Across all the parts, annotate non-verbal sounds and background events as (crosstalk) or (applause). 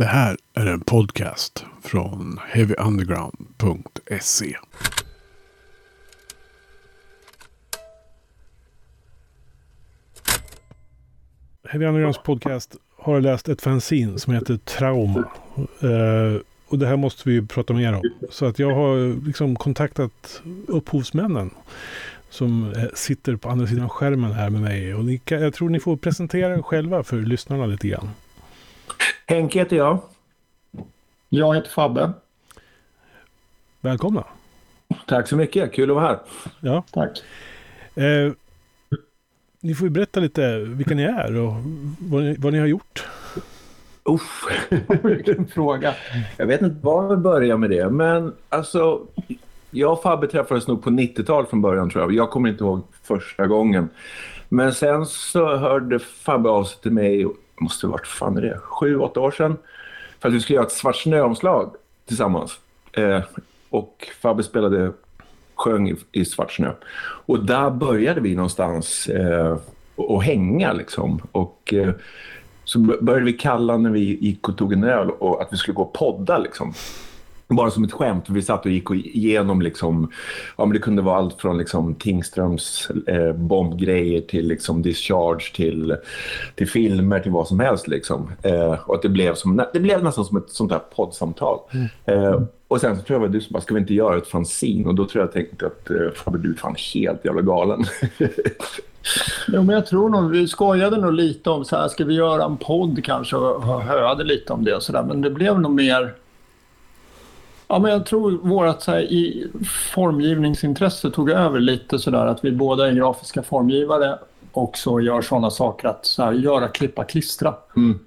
Det här är en podcast från heavyunderground.se. Heavy Undergrounds podcast har läst ett fanzine som heter Trauma. Eh, och det här måste vi prata mer om. Så att jag har liksom kontaktat upphovsmännen som eh, sitter på andra sidan skärmen här med mig. Och ni jag tror ni får presentera er själva för lyssnarna lite grann. Henke heter jag. Jag heter Fabbe. Välkomna. Tack så mycket, kul att vara här. Ja. Tack. Eh, ni får ju berätta lite vilka ni är och vad ni, vad ni har gjort. Uff. Vilken (laughs) fråga. Jag vet inte var vi börjar med det, men alltså jag och Fabbe träffades nog på 90-talet från början tror jag. Jag kommer inte ihåg första gången. Men sen så hörde Fabbe av sig till mig, måste ha varit, fan är det, sju, åtta år sedan. För att vi skulle göra ett Svart Snö-omslag tillsammans. Eh, och Fabbe spelade, sjöng i, i Svart Snö. Och där började vi någonstans eh, och hänga liksom. Och eh, så började vi kalla när vi gick och tog en öl och att vi skulle gå och podda liksom. Bara som ett skämt. Vi satt och gick igenom liksom, ja men det kunde vara allt från liksom Tingströms eh, bombgrejer till liksom Discharge till, till filmer till vad som helst liksom. Eh, och att det blev, som, det blev nästan som ett sånt där poddsamtal. Mm. Eh, och sen så tror jag att du som bara, ska vi inte göra ett fanzine? Och då tror jag att jag tänkte att eh, Fabbe, du är fan helt jävla galen. (laughs) jo, men jag tror nog, vi skojade nog lite om så här, ska vi göra en podd kanske och höade lite om det och sådär. Men det blev nog mer Ja, men jag tror vårt så här, i formgivningsintresse tog över lite sådär att vi båda är grafiska formgivare och så gör sådana saker att så här, göra, klippa, klistra. Mm.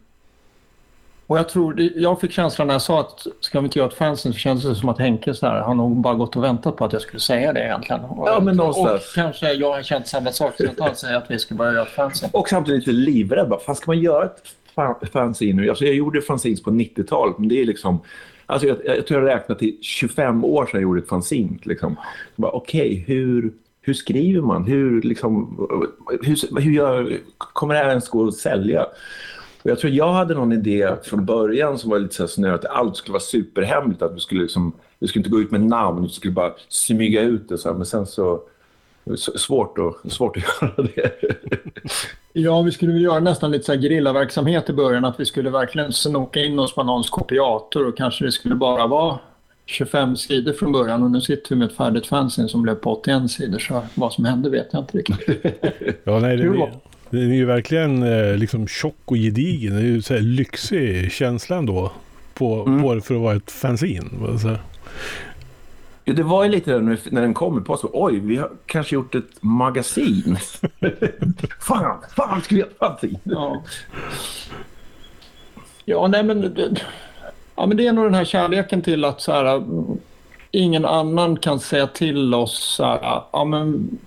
Och jag tror, jag fick känslan när jag sa att ska vi inte göra ett fansen så kändes det som att Henke så här, han nog bara gått och väntat på att jag skulle säga det egentligen. Ja, men någonstans. Och kanske jag har känt samma sak så jag säga att vi ska börja göra ett fansen. Och samtidigt lite livrädd. Bara, fan ska man göra ett fanzine nu? Alltså jag gjorde fanzines på 90-talet men det är liksom Alltså jag, jag tror jag räknade till 25 år sedan jag gjorde ett fanzine. Liksom. Okej, okay, hur, hur skriver man? Hur, liksom, hur, hur gör, kommer det här ens gå att sälja? Och jag tror jag hade någon idé från början som var lite så snö att allt skulle vara superhemligt. Att vi skulle, liksom, vi skulle inte gå ut med namn, vi skulle bara smyga ut det. Så här. Men sen så svårt att, svårt att (laughs) göra det. Ja, vi skulle göra nästan lite så här i början. Att vi skulle verkligen snoka in oss på någons kopiator och kanske det skulle bara vara 25 sidor från början och nu sitter vi med ett färdigt fanzine som blev på 81 sidor. Så vad som hände vet jag inte riktigt. (laughs) ja, nej, det, är, det är ju verkligen eh, liksom tjock och gedigen. Det är ju så här lyxig känsla ändå på, mm. på för att vara ett fanzine. Ja, det var ju lite där när den kom i posten. Oj, vi har kanske gjort ett magasin. (laughs) fan, fan vi göra ett magasin? Ja. ja, nej men... Ja, men det är nog den här kärleken till att så här, ingen annan kan säga till oss så här, ja men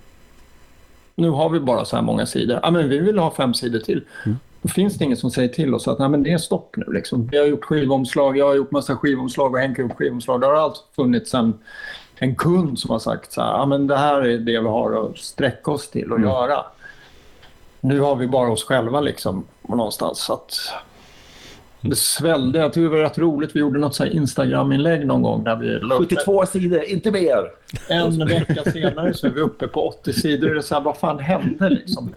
nu har vi bara så här många sidor. Ja, men vi vill ha fem sidor till. Mm. Då finns det ingen som säger till oss att Nej, men det är stopp nu. Liksom. Vi har gjort skivomslag, jag har gjort massa skivomslag och Henke har gjort skivomslag. Det har alltid funnits en, en kund som har sagt så här, ja, men det här är det vi har att sträcka oss till och mm. göra. Nu har vi bara oss själva liksom någonstans. Så att det svällde. Jag tyckte det var rätt roligt. Vi gjorde något så Instagram-inlägg någon gång. Där vi 72 sidor, inte mer. En vecka senare så är vi uppe på 80 sidor. Det är så här, vad fan hände liksom?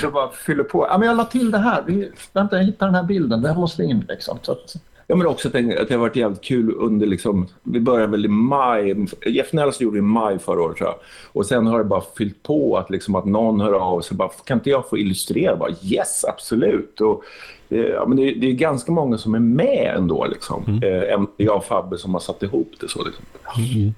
Det bara fyller på. Ja, men jag la till det här. Vi, vänta, jag hittar den här bilden. Här måste in liksom. Så att, Ja, men också att det, har varit jävligt kul under, liksom, vi började väl i maj, Jeff Nelson gjorde i maj förra året tror jag. Och sen har det bara fyllt på att, liksom, att någon hör av sig bara, kan inte jag få illustrera? Bara, yes, absolut. Och, ja, men det, det, är ganska många som är med ändå. Liksom. Mm. Eh, jag och Fabbe som har satt ihop det så. Liksom. Mm.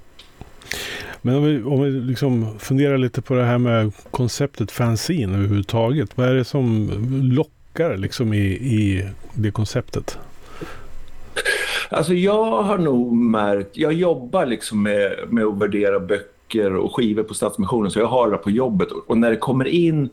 Men om vi, om vi liksom funderar lite på det här med konceptet fanzine överhuvudtaget. Vad är det som lockar liksom i, i det konceptet? Alltså jag har nog märkt, jag jobbar liksom med, med att värdera böcker och skivor på Stadsmissionen så jag har det på jobbet och när det kommer in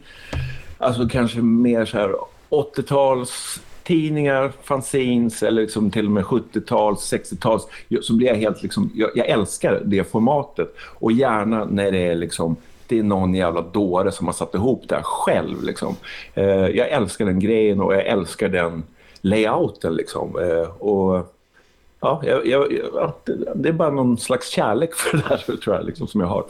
alltså kanske mer så här 80-tals tidningar, fanzines eller liksom till och med 70-tals, 60-tals så blir jag helt liksom, jag, jag, älskar det formatet och gärna när det är liksom det är någon jävla dåre som har satt ihop det här själv liksom. Eh, jag älskar den grejen och jag älskar den layouten liksom. Eh, och ja, jag, jag, det är bara någon slags kärlek för det där tror jag, liksom, som jag har.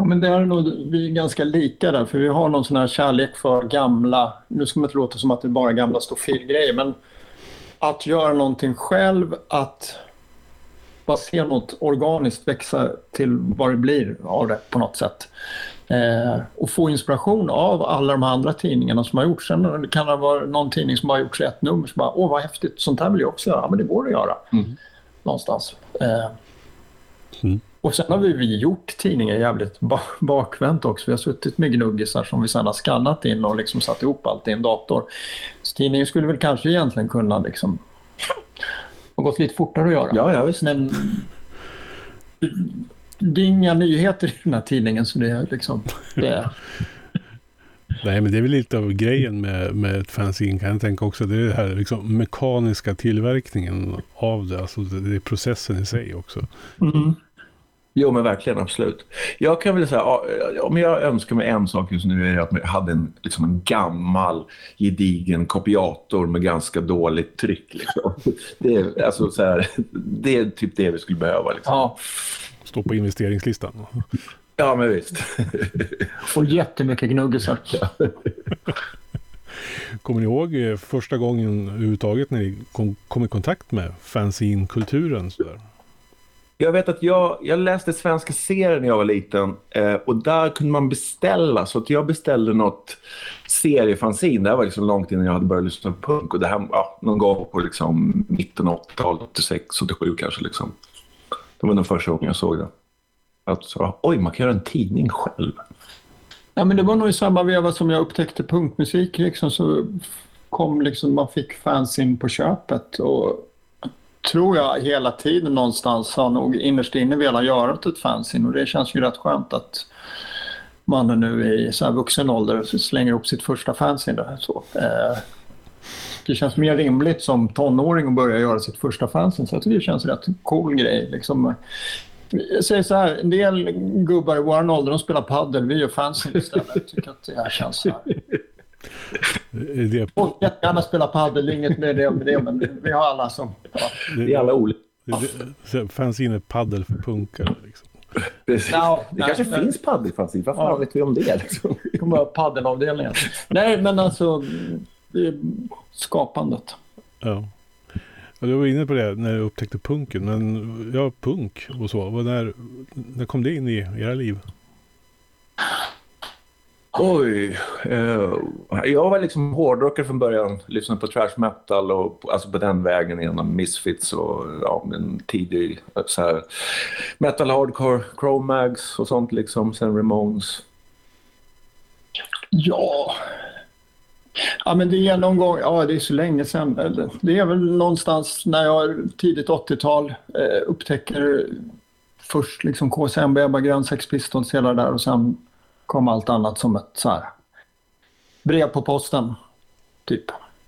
Ja, men det är nog, vi är ganska lika där, för vi har någon sån här kärlek för gamla, nu ska man inte låta som att det är bara gamla stofilgrejer, men att göra någonting själv, att bara se något organiskt växa till vad det blir av det på något sätt. Eh, och få inspiration av alla de andra tidningarna som har gjorts. Sen kan det vara någon tidning som har gjort ett nummer som bara, åh vad häftigt, sånt här vill jag också göra. Ja, men det går att göra. Mm. Någonstans. Eh, mm. Och sen har vi, vi gjort tidningar jävligt bakvänt också. Vi har suttit med gnuggisar som vi sen har skannat in och liksom satt ihop allt i en dator. Så tidningen skulle väl kanske egentligen kunna liksom ha gått lite fortare att göra. Ja, ja visst. Men det är inga nyheter i den här tidningen så det är liksom... Det är... Nej, men det är väl lite av grejen med, med ett fanzine kan jag tänka också. Det är det här liksom mekaniska tillverkningen av det. Alltså det, det är processen i sig också. Mm. Jo, men verkligen, absolut. Jag kan väl säga, om jag önskar mig en sak just nu är det att jag hade en, liksom en gammal gedigen kopiator med ganska dåligt tryck. Liksom. (laughs) Det, är, alltså, så här, det är typ det vi skulle behöva. Liksom. Ja. Stå på investeringslistan. Ja, men visst. (laughs) Och jättemycket gnuggisar. (laughs) Kommer ni ihåg eh, första gången överhuvudtaget när ni kom, kom i kontakt med fanzine-kulturen? Jag vet att jag, jag läste svenska serier när jag var liten eh, och där kunde man beställa. Så att jag beställde något seriefanzin. Det här var liksom långt innan jag hade börjat lyssna på punk. Och det här, ja, någon gång på liksom mitten av 80-talet, 86, 87 kanske. Liksom. Det var den första gången jag såg det. Att så, oj, man kan göra en tidning själv. Ja, men det var nog i samma veva som jag upptäckte punkmusik. Liksom, så kom liksom, man fick fanzine på köpet. Och tror jag hela tiden någonstans har nog innerst inne velat göra ett fanzine. Och det känns ju rätt skönt att man nu i så här vuxen ålder slänger upp sitt första fanzine. Så, eh, det känns mer rimligt som tonåring att börja göra sitt första fanzine. Så jag tycker det känns rätt cool grej. Liksom, jag säger så här, en del gubbar i vår ålder de spelar padel, vi gör fanzine istället. Jag tycker att det här känns så här. Det... Folk jättegärna spela padel, inget med det, med det men vi har alla som... Ja. Vi är alla olika. Fanzine padel för punkare liksom. Precis. No, det nej, kanske nej. finns paddelfanzine, vad fan ja. vet vi om det? Liksom? Vi kommer ha paddelavdelningen. nej, men alltså det är skapandet. Ja. ja. Du var inne på det när du upptäckte punken. Men ja, punk och så. När, när kom det in i era liv? Oj. Eh, jag var liksom hårdrockare från början. Lyssnade på trash metal och alltså på den vägen genom Misfits och ja, en tidig så här, metal hardcore, Chromags och sånt liksom. Sen Ramones. Ja, Ja, men det är någon gång, ja det är så länge sedan. Det är väl någonstans när jag tidigt 80-tal eh, upptäcker först liksom KSMB, Ebba Grön, Sex Pistols, hela där och sen kom allt annat som ett så här brev på posten, typ.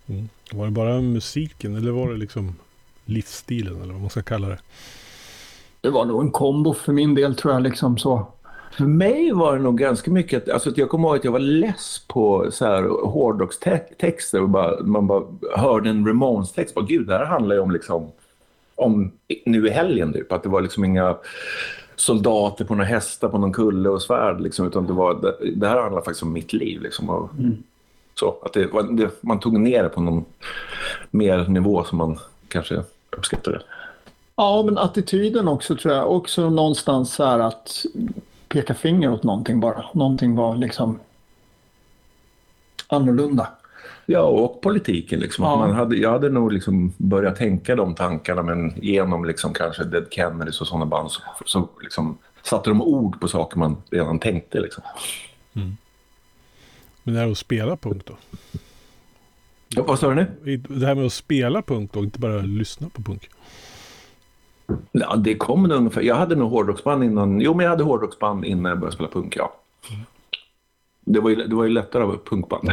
Mm. Var det bara musiken eller var det liksom livsstilen eller vad man ska kalla det? Det var nog en kombo för min del tror jag liksom så. För mig var det nog ganska mycket, alltså jag kommer ihåg att jag var less på så här hårdrockstexter och bara, man bara hörde en Ramones-text. Gud, det här handlar ju om liksom, om nu i helgen typ, att det var liksom inga soldater på några hästar på någon kulle och svärd liksom, utan det var, det, det här handlar faktiskt om mitt liv liksom. Och, mm. Så, att det, det, man tog ner det på någon mer nivå som man kanske uppskattade. Ja, men attityden också tror jag. Också någonstans så här att peka finger åt någonting bara. Någonting var liksom annorlunda. Ja, och politiken. Liksom. Ja. Man hade, jag hade nog liksom börjat tänka de tankarna men genom liksom kanske Dead Kennedys och sådana band så, så liksom satte de ord på saker man redan tänkte. Liksom. Mm. Men det här att spela punk då? Ja, vad sa du nu? Det här med att spela punk då, inte bara lyssna på punk. Ja, det kom nog ungefär. Jag hade nog hårdrocksband innan. Jo, men jag hade hårdrocksband innan jag började spela punk, ja. Mm. Det, var ju, det var ju lättare att vara punkband. (laughs)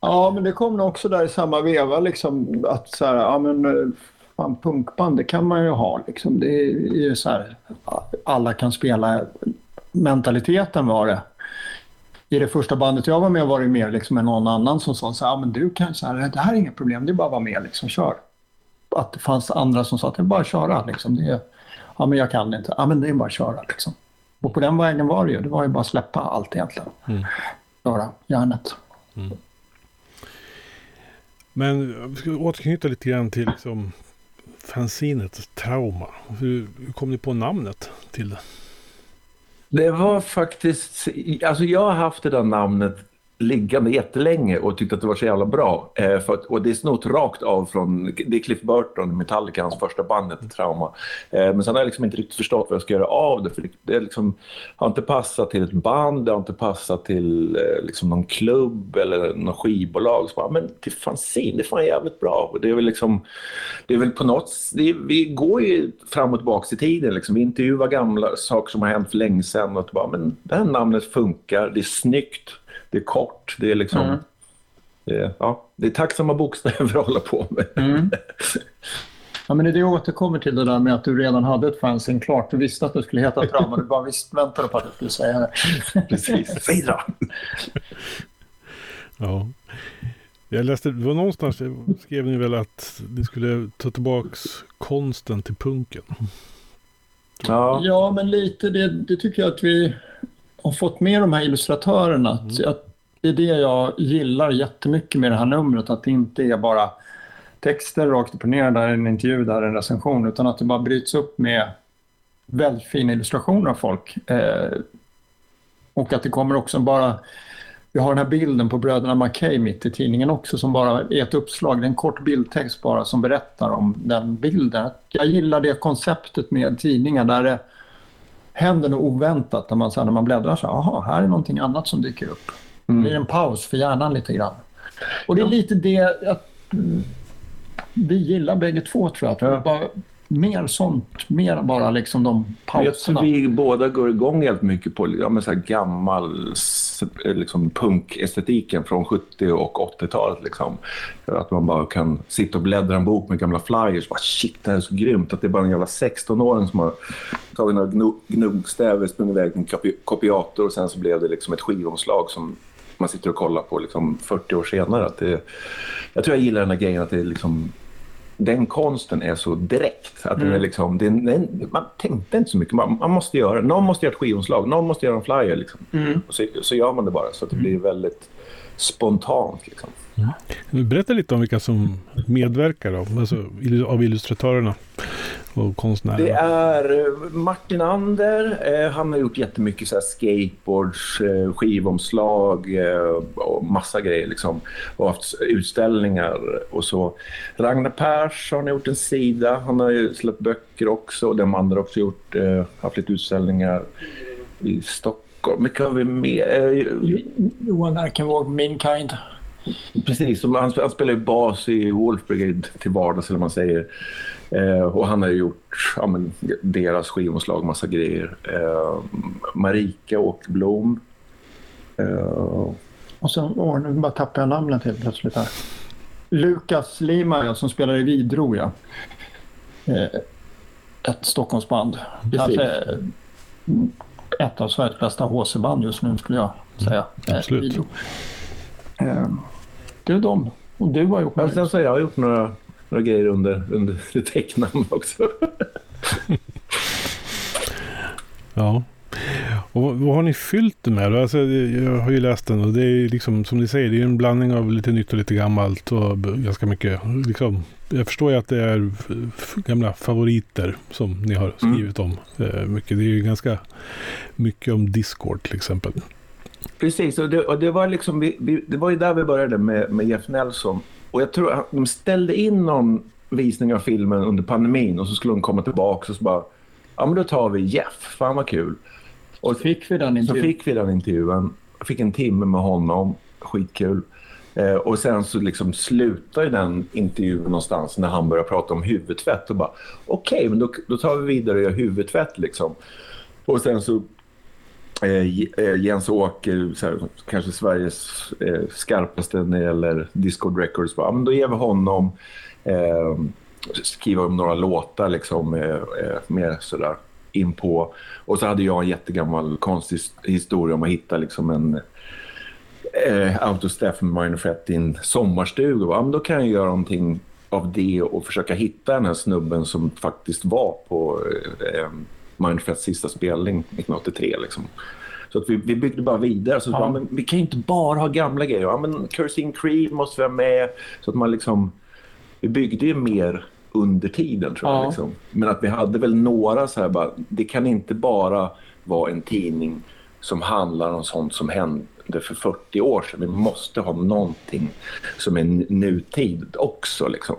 ja, men det kom nog också där i samma veva liksom att så här, ja men fan, punkband det kan man ju ha liksom. Det är ju så här, alla kan spela. Mentaliteten var det i det första bandet jag var med var det mer liksom någon annan som sa så här, men du kan så här, det här är inga problem, det är bara att vara med, liksom, kör. Att det fanns andra som sa att det är bara att köra, liksom. det är, ja men jag kan inte, ja men det är bara att köra liksom. Och på den vägen var det ju, det var ju bara att släppa allt egentligen. Mm. Köra järnet. Mm. Men vi ska återknyta lite grann till liksom, fanzinet Trauma. Hur, hur kom ni på namnet till det? Det var faktiskt, alltså jag har haft det där namnet liggande jättelänge och tyckte att det var så jävla bra. Eh, för att, och det är snott rakt av från, det är Cliff Burton, Metallica, hans första bandet, Trauma. Eh, men sen har jag liksom inte riktigt förstått vad jag ska göra av det. För det, det liksom, har inte passat till ett band, det har inte passat till eh, liksom någon klubb eller någon skivbolag. Så bara, men till fanzine, det är fan jävligt bra. Och det är väl liksom, det är väl på något det är, vi går ju fram och tillbaka i tiden. Liksom. Vi intervjuar gamla saker som har hänt för länge sedan och bara, men det här namnet funkar, det är snyggt det är kort. Det är liksom... Mm. Det, är, ja, det är tacksamma bokstäver att hålla på med. Mm. (laughs) Ja, men det återkommer till det där med att du redan hade ett fanzine klart. Du visste att det skulle heta Trauma. Du bara visst väntade på att du skulle säga det. (laughs) Precis. (laughs) Vidare. ja. Jag läste, det var någonstans skrev ni väl att ni skulle ta tillbaks konsten till punken. Ja, ja men lite det, det tycker jag att vi har fått med de här illustratörerna. Mm. Att, att det är det jag gillar jättemycket med det här numret. Att det inte är bara texter rakt upp och ner, där är en intervju, där är en recension. Utan att det bara bryts upp med väldigt fina illustrationer av folk. Eh, och att det kommer också bara... Vi har den här bilden på bröderna Mackay mitt i tidningen också som bara är ett uppslag. Det är en kort bildtext bara som berättar om den bilden. Jag gillar det konceptet med tidningar där det händer något oväntat när man, så här, när man bläddrar så här, här är någonting annat som dyker upp. Mm. Det blir en paus för hjärnan lite grann. Och det är lite det att vi gillar bägge två tror jag. Ja. Bara, mer sånt, mer bara liksom de pauserna. Jag tror vi båda går igång helt mycket på ja, men så gammal liksom, punkestetiken från 70 och 80-talet. Liksom. Att man bara kan sitta och bläddra en bok med gamla flyers. Bara, Shit, det här är så grymt att det är bara en jävla 16-åring som har tagit några gnuggstäver, sprungit iväg till en kopiator och sen så blev det liksom ett skivomslag som man sitter och kollar på liksom 40 år senare. Att det, jag tror jag gillar den här grejen att det är liksom den konsten är så direkt. Att mm. den är mm. liksom, den, man tänkte inte så mycket. Man, man, måste göra, någon måste göra ett skivomslag, någon måste göra en flyer. Liksom. Mm. Så, så gör man det bara så att det mm. blir väldigt spontant. Liksom. Mm. Berätta lite om vilka som medverkar då, alltså, av illustratörerna och konstnärerna. Det är eh, Martin Ander. Eh, han har gjort jättemycket så här skateboards, eh, skivomslag och massa grejer. Liksom. Och haft utställningar och så. Ragnar Persson har gjort en sida. Han har ju släppt böcker också. De andra har också gjort, haft lite utställningar i Stockholm. Mycket har vi med. Johan Arkenvåg, Min Kind. Precis, han, han spelar ju bas i Wolf Brigade till vardags eller man säger. Eh, och han har gjort ja, men, deras skivomslag, massa grejer. Eh, Marika Åkerblom. Eh, och så, åh, nu bara tappar jag namnet helt plötsligt här. Lukas Lima som spelar i Vidro, ja. Eh, ett Stockholmsband. Kanske ett av Sveriges bästa HC-band just nu skulle jag säga. Mm, absolut. Eh, det är de. Och du har gjort några. Sen så jag har gjort några, några grejer under, under tecknamn också. (laughs) ja. Och vad, har ni fyllt det med? Alltså, jag har ju läst den och det är liksom som ni säger, det är en blandning av lite nytt och lite gammalt och ganska mycket. Liksom, jag förstår ju att det är gamla favoriter som ni har skrivit mm. om. Eh, mycket. Det är ju ganska mycket om Discord till exempel. Precis, och det, och det, var, liksom, vi, vi, det var ju där vi började med, med Jeff Nelson. Och jag tror att de ställde in någon visning av filmen under pandemin och så skulle hon komma tillbaka och så bara, ja men då tar vi Jeff, fan vad kul. Och fick vi den intervjun. Så fick vi den intervjun. Jag fick en timme med honom, skitkul. Eh, och sen så liksom slutar den intervjun någonstans när han börjar prata om huvudtvätt och bara okej, okay, men då, då tar vi vidare och gör huvudtvätt liksom. Och sen så Eh, eh, Jens Åker, här, kanske Sveriges eh, skarpaste när det gäller Discord Records. Bara, men då ger vi honom eh, skriva om några låtar liksom, eh, eh, mer sådär in på. Och så hade jag en jättegammal konstig historia om att hitta liksom en eh, Autostaff med Minor Fett i en sommarstuga. Ja, men då kan jag göra någonting av det och försöka hitta den här snubben som faktiskt var på eh, Minor Threats sista spelning 1983. Liksom. Så att vi, vi byggde bara vidare. Så ja. bara, men vi kan ju inte bara ha gamla grejer. Ja, men Cursing Creed måste vi ha med. Så att man liksom... Vi byggde ju mer under tiden tror jag. Liksom. Men att vi hade väl några så här bara, det kan inte bara vara en tidning som handlar om sånt som hände för 40 år sedan. Vi måste ha någonting som är nutid också. Liksom.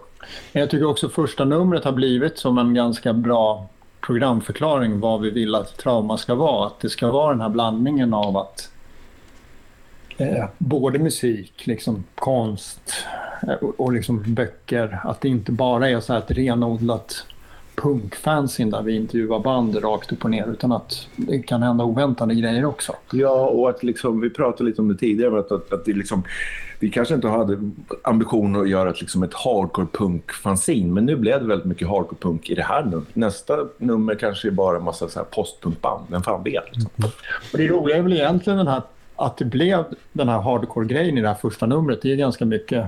Jag tycker också första numret har blivit som en ganska bra programförklaring vad vi vill att trauma ska vara. Att det ska vara den här blandningen av att eh, både musik, liksom konst eh, och, och liksom böcker. Att det inte bara är så här ett renodlat punkfansin där vi intervjuar band rakt upp och ner utan att det kan hända oväntade grejer också. Ja, och att liksom, vi pratade lite om det tidigare, att, att, att det liksom, vi kanske inte hade ambitionen att göra ett, liksom ett hardcore punk-fanzin, men nu blev det väldigt mycket hardcore punk i det här numret. Nästa nummer kanske är bara en massa så här postpunkband, vem fan vet? Liksom. Mm. Och det roliga är väl egentligen den här, att det blev den här hardcore-grejen i det här första numret. Det är ganska mycket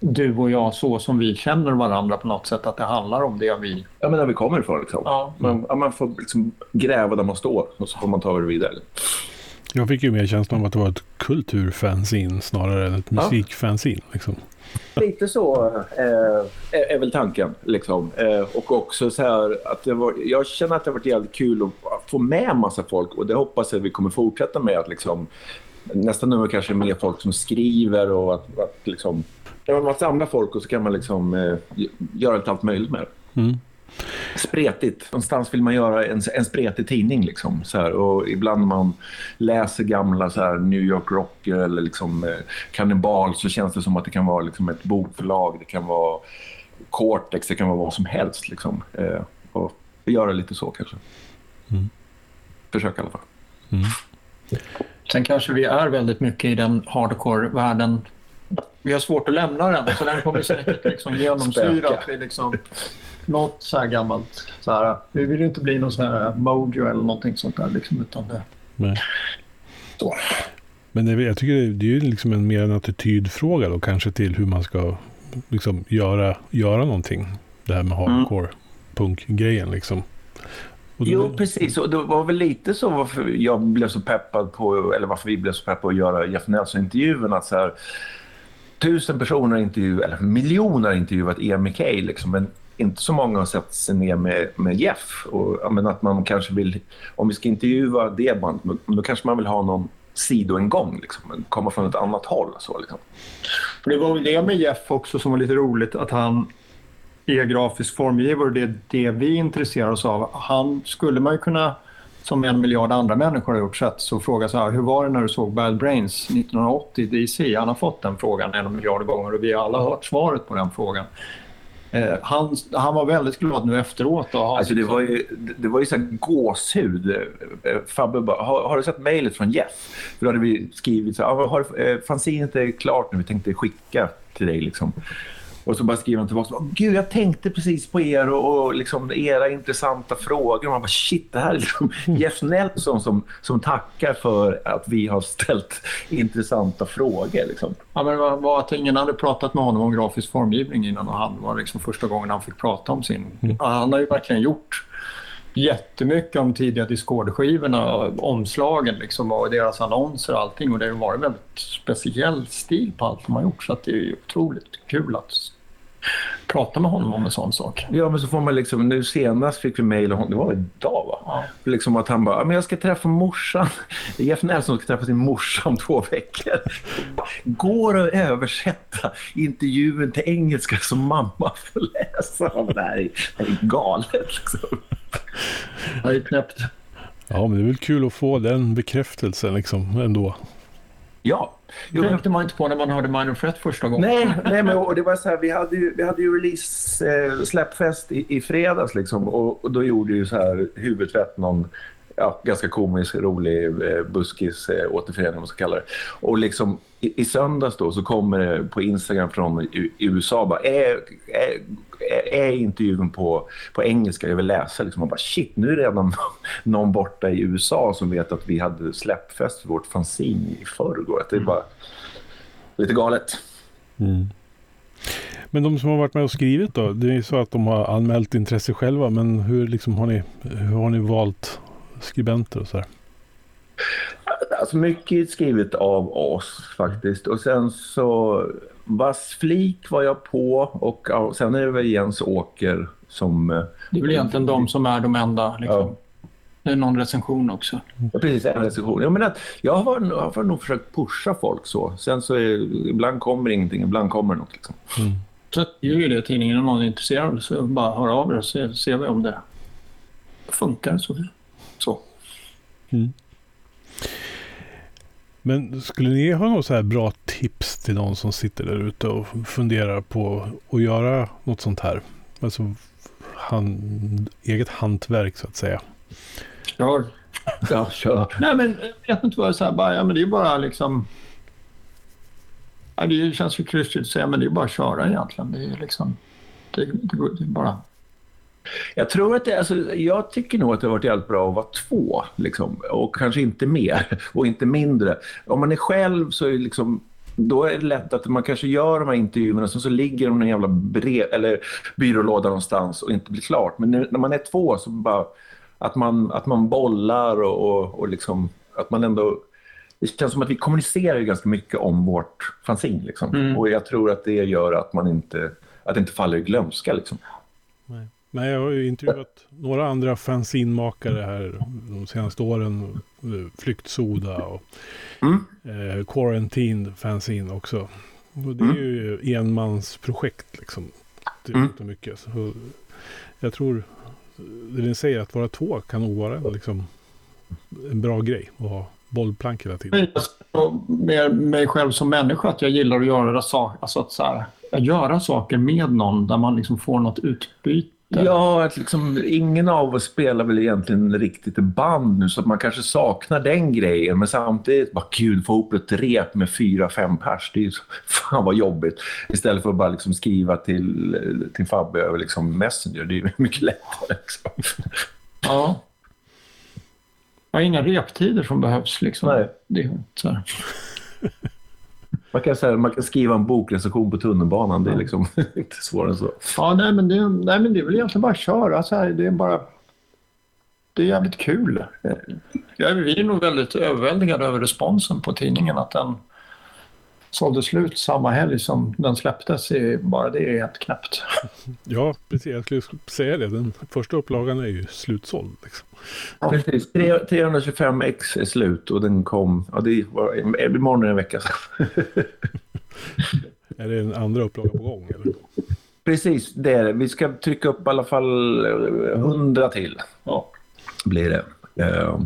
du och jag så som vi känner varandra på något sätt. Att det handlar om det vi... Ja, men där vi kommer ifrån. Liksom. Ja. Man, man får liksom gräva där man står och så får man ta det vidare. Jag fick ju mer känslan av att det var ett kulturfanzin snarare än ett musikfanzin. Liksom. Lite så eh, är, är, väl tanken. Liksom. Eh, och också så här att det var, jag känner att det har varit jävligt kul att få med massa folk och det hoppas jag att vi kommer fortsätta med. Att liksom, nästa nummer kanske är mer folk som skriver och att, att liksom, man samla folk och så kan man liksom eh, göra lite allt möjligt med det. Mm. Spretigt. Någonstans vill man göra en, en spretig tidning. Liksom, så här. Och ibland när man läser gamla så här, New York Rocker eller liksom, eh, Cannibal så känns det som att det kan vara liksom, ett bokförlag. Det kan vara Cortex, det kan vara vad som helst. Liksom. Eh, och göra lite så kanske. Mm. Försök i alla fall. Mm. Sen kanske vi är väldigt mycket i den hardcore-världen vi har svårt att lämna den, så den kommer säkert liksom genomsyra liksom, något så här gammalt. Så här, vi vill inte bli någon sån här mojo eller någonting sånt där. Liksom, utan det, Nej. Så. Men det, jag tycker det, är ju liksom en mer en attitydfråga då kanske till hur man ska liksom göra, göra någonting. Det här med mm. hardcore mm. punk-grejen liksom. Då... Jo, precis. Och det var väl lite så varför jag blev så peppad på, eller varför vi blev så peppade på att göra Jeff Nelson-intervjun. Att så här, tusen personer intervjuat, eller miljoner intervjuat EMK liksom, men inte så många har sett sig ner med, med Jeff. Och, men att man kanske vill, om vi ska intervjua det bandet, då kanske man vill ha någon sidoingång, liksom, komma från ett annat håll. Så, liksom. det var väl det med Jeff också som var lite roligt, att han är grafisk formgivare och det är det vi intresserar oss av. Han skulle man ju kunna som en miljard andra människor har gjort sett så fråga så här, hur var det när du såg Bad Brains 1980 i DC? Han har fått den frågan en miljard gånger och vi har alla hört svaret på den frågan. Eh, han, han var väldigt glad nu efteråt. Och alltså det, var ju, det var ju så gåshud. Eh, Fabbe bara, har, har, du sett mejlet från Jeff? För då hade vi skrivit så här, har, eh, fanzinet är klart nu, vi tänkte skicka till dig. Liksom. Och så bara skriver han tillbaka. Gud, jag tänkte precis på er och, och liksom era intressanta frågor. Och man bara, shit, det här är liksom Jeff Nelson som, som tackar för att vi har ställt intressanta frågor. Liksom. Ja, men det var att ingen hade pratat med honom om grafisk formgivning innan och han var liksom första gången han fick prata om sin... Mm. Han har ju verkligen gjort jättemycket om tidiga Discord-skivorna, omslagen liksom, och deras annonser och allting. Och det har varit väldigt speciell stil på allt de har gjort. Så det är otroligt kul att prata med honom om en sån sak. Ja, men så får man liksom, nu senast fick vi mejl, det var idag va? Ja. Liksom att han bara, men jag ska träffa morsan. (laughs) Jeff Nelson ska träffa sin morsa om två veckor. (laughs) Går att översätta intervjun till engelska så mamma får läsa. Det här är, det här är galet liksom. Det är knäppt. Ja, men det är väl kul att få den bekräftelsen liksom ändå. Ja. Det tänkte man inte på när man hörde Minor Threat första gången. Nej, nej men och det var så här, vi hade ju, vi hade ju release, eh, släppfest i, i fredags liksom, och, och, då gjorde ju så här huvudtvätt någon ja, ganska komisk, rolig eh, buskis eh, återförening, om man ska kalla det. Och liksom i, i söndags då så kommer det på Instagram från USA bara, är, är, är intervjun på, på engelska, jag vill läsa. Liksom, man bara, shit, nu är det redan (laughs) någon borta i USA som vet att vi hade släppfest för vårt fanzine i förrgår. Det är bara lite galet. Mm. Men de som har varit med och skrivit då, det är ju så att de har anmält intresse själva, men hur, liksom har, ni, hur har ni valt skribenter och så här? Alltså mycket skrivet av oss faktiskt. Och sen så Vass Flik var jag på och ja, sen är det väl Jens Åker som... eh, Det är väl egentligen de som är de enda. Liksom. Ja. Det är någon recension också. Ja, precis, en recension. Jag, menar, att jag har, jag har nog försökt pusha folk så. Sen så är, ibland kommer ingenting, ibland kommer något. Liksom. Så det är ju det tidningen. Om någon är intresserad så bara hör av er så ser vi om det funkar. Så. Så. Men skulle ni ha något så här bra tips till någon som sitter där ute och funderar på att göra något sånt här? Alltså hand, eget hantverk så att säga. Kör. Ja, kör. Nej, men jag vet inte vad jag säger. Bara, ja, men det är bara liksom... Ja, det känns ju klyschigt att säga, men det är bara att köra egentligen. Det är liksom... Det, det, går- det är bara... Jag tror att det, alltså, jag tycker nog att det har varit jävligt bra att vara två. Liksom, och kanske inte mer (laughs) och inte mindre. Om man är själv så är det liksom då är det lätt att man kanske gör de här intervjuerna och så ligger de i en jävla brev, eller byrålåda någonstans och inte blir klart. Men nu, när man är två så bara att man, att man bollar och, och, och liksom att man ändå... Det känns som att vi kommunicerar ganska mycket om vårt fanzine. Liksom. Mm. Och jag tror att det gör att man inte, att det inte faller i glömska. Liksom. Nej. Nej, jag har ju intervjuat några andra fanzinmakare här de senaste åren. Flyktsoda och Mm. eh, Quarantine fanzine också. Och det är ju enmansprojekt liksom. Det är Mm. inte mycket. Så jag tror det ni säger att vara två kan nog vara en, liksom, en bra grej. Att ha bollplank hela tiden. Med mig själv som människa, att jag gillar att göra, alltså att så här, att göra saker med någon där man liksom får något utbyte. Ja, att liksom, ingen av oss spelar väl egentligen riktigt i band nu så att man kanske saknar den grejen. Men samtidigt, bara gud, få ihop ett rep med fyra, fem pers. Det är ju så, (laughs) fan vad jobbigt. Istället för att bara liksom skriva till, till Fabbe över liksom Messenger. Det är ju (laughs) mycket lättare. Liksom. Ja. Ja, inga reptider som behövs. Liksom. Nej. Det är så här. (laughs) Man, kan, säga, man kan skriva en bokrecension på tunnelbanan. Det är liksom (laughs) inte svårare än så. Ja, nej men, det, nej, men det är väl egentligen bara att köra. Så här, det är bara... Det är jävligt kul. Ja, vi är nog väldigt överväldigade över responsen på tidningen. Att den sålde slut samma helg som den släpptes. Är, bara det är helt knäppt. (laughs) Ja, precis. Jag skulle säga det. Den första upplagan är ju slutsåld. Liksom. Precis. Tre- 325 x är slut och den kom... Ja, det var, imorgon är det en vecka sedan. (laughs) Är det en andra upplaga på gång? Eller? Precis, det är det. Vi ska trycka upp i alla fall eh, 100 till. Ja. Blir det. Eh,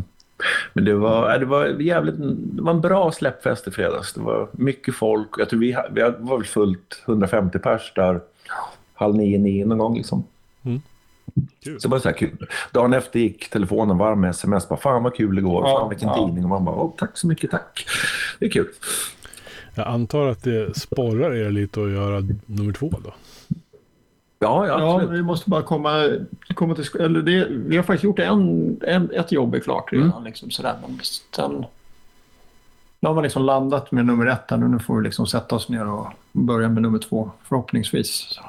Men det var, eh, det var jävligt... Det var en bra släppfest i fredags. Det var mycket folk. Jag tror vi, vi var väl fullt 150 pers där halv nio, nio någon gång. Liksom. Kul. Så det var så här kul. Dagen efter gick telefonen varm med sms. Bara, Fan vad kul igår. Ja, Fan vilken ja. tidning. Och man bara, tack så mycket, tack. Det är kul. Jag antar att det sporrar er lite att göra nummer två då. Ja, ja, Ja, vi måste bara komma, komma till... sk- Eller det, vi har faktiskt gjort en, en, ett jobb är klart redan. Liksom, sådär. Men sen, nu har man liksom landat med nummer ett här. Nu får vi liksom sätta oss ner och börja med nummer två. Förhoppningsvis så,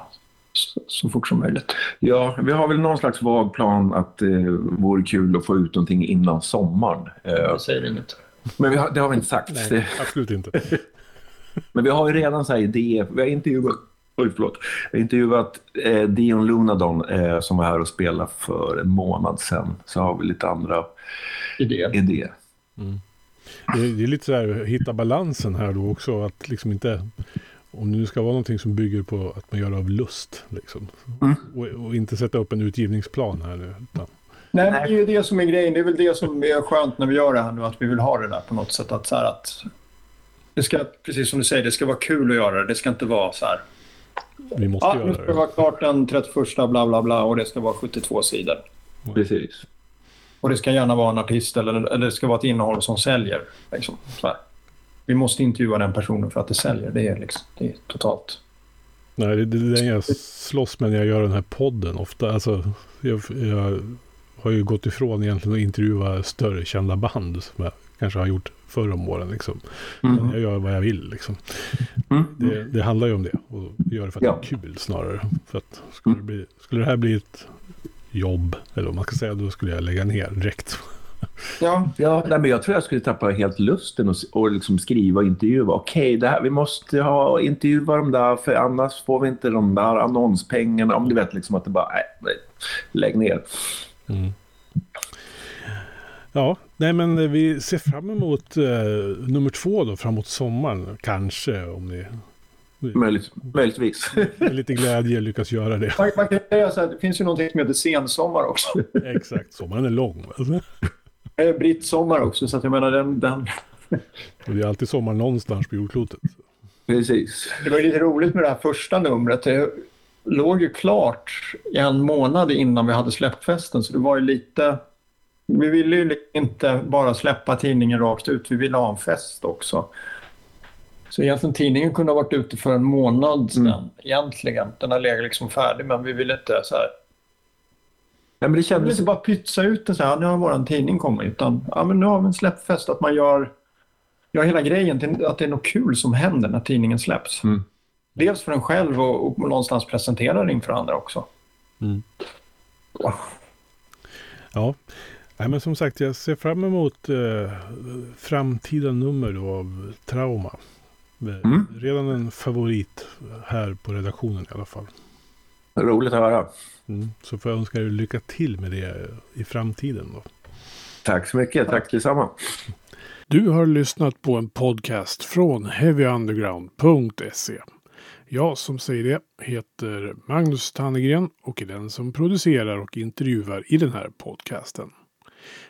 så, så fort som möjligt. Ja, vi har väl någon slags vag plan att det eh, vore kul att få ut någonting innan sommaren. Eh, Jag säger inget. men vi har, det har vi inte sagt. Nej, Det, absolut inte. (laughs) men vi har ju redan så här idéer. Vi har intervjuat, oj, förlåt. Vi har intervjuat eh, Dion Lunadon eh, som var här och spelade för en månad sedan. Så har vi lite andra Idé. idéer. Det är, det är lite så här, hitta balansen här då också. Att liksom inte, om det nu ska vara någonting som bygger på att man gör det av lust. Liksom. Mm. Och, och inte sätta upp en utgivningsplan här nu. Utan, Nej, men det är ju det som är grejen. Det är väl det som är skönt när vi gör det här nu. Att vi vill ha det där på något sätt. Att, så här, att det ska, precis som du säger, det ska vara kul att göra det. Det ska inte vara så här. Vi måste Ja, nu göra ska det det. vara klart den 31 bla bla bla och det ska vara 72 sidor. Precis. Och det ska gärna vara en artist eller, eller det ska vara ett innehåll som säljer. Liksom, så här. Vi måste intervjua den personen för att det säljer. Det är, liksom, det är totalt... Nej, det, det är det jag slåss med när jag gör den här podden ofta. Alltså, jag, jag har ju gått ifrån egentligen att intervjua större kända band som jag kanske har gjort förr om åren. Liksom. Mm. Jag gör vad jag vill. Liksom. Mm. Det, det handlar ju om det. Och göra det för att Ja. det är kul snarare. För att skulle, det bli, skulle det här bli ett jobb, eller vad man ska säga, då skulle jag lägga ner direkt. Ja, Ja, nej, men jag tror jag skulle tappa helt lusten och, och liksom skriva och intervjua. Okej, det här, vi måste ha intervjua dem där för annars får vi inte de där annonspengarna. Om du vet liksom att det bara, nej, nej, lägg ner. Mm. Ja, nej men vi ser fram emot eh, nummer två då framåt sommaren. Kanske om ni Möjligt, möjligtvis. med lite glädje lyckas göra det. man, man kan säga så här, det finns ju någonting som heter sensommar också. Exakt, sommaren är lång. Det är brittsommar också, så att jag menar den, den... Och det är alltid sommar någonstans på jordklotet. Precis. Det var lite roligt med det här första numret. Det låg ju klart en månad innan vi hade släppt festen, så det var ju lite... Vi ville ju inte bara släppa tidningen rakt ut, vi ville ha en fest också. Så egentligen tidningen kunde ha varit ute för en månad sedan, Mm. egentligen. Den har legat liksom färdig, men vi ville inte så här... Ja, men det Vi ville kändes... inte bara pytsa ut det så här, nu har vår tidning kommit, utan ja, men nu har vi en släppfest, att man gör, gör hela grejen till att det är något kul som händer när tidningen släpps. Mm. Dels för en själv och, och någonstans presentera det inför andra också. Mm. Ja. Nej, men som sagt jag ser fram emot eh, framtida nummer då av Trauma. Eh, Mm. Redan en favorit här på redaktionen i alla fall. Roligt att höra. Mm. Så får jag önska er lycka till med det i framtiden. Då. Tack så mycket. Tack detsamma. Du har lyssnat på en podcast från heavyunderground.se. Jag som säger det heter Magnus Tannegren och är den som producerar och intervjuar i den här podcasten.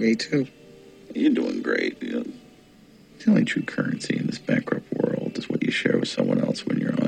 Me too. You're doing great. Know, the only true currency in this bankrupt world is what you share with someone else when you're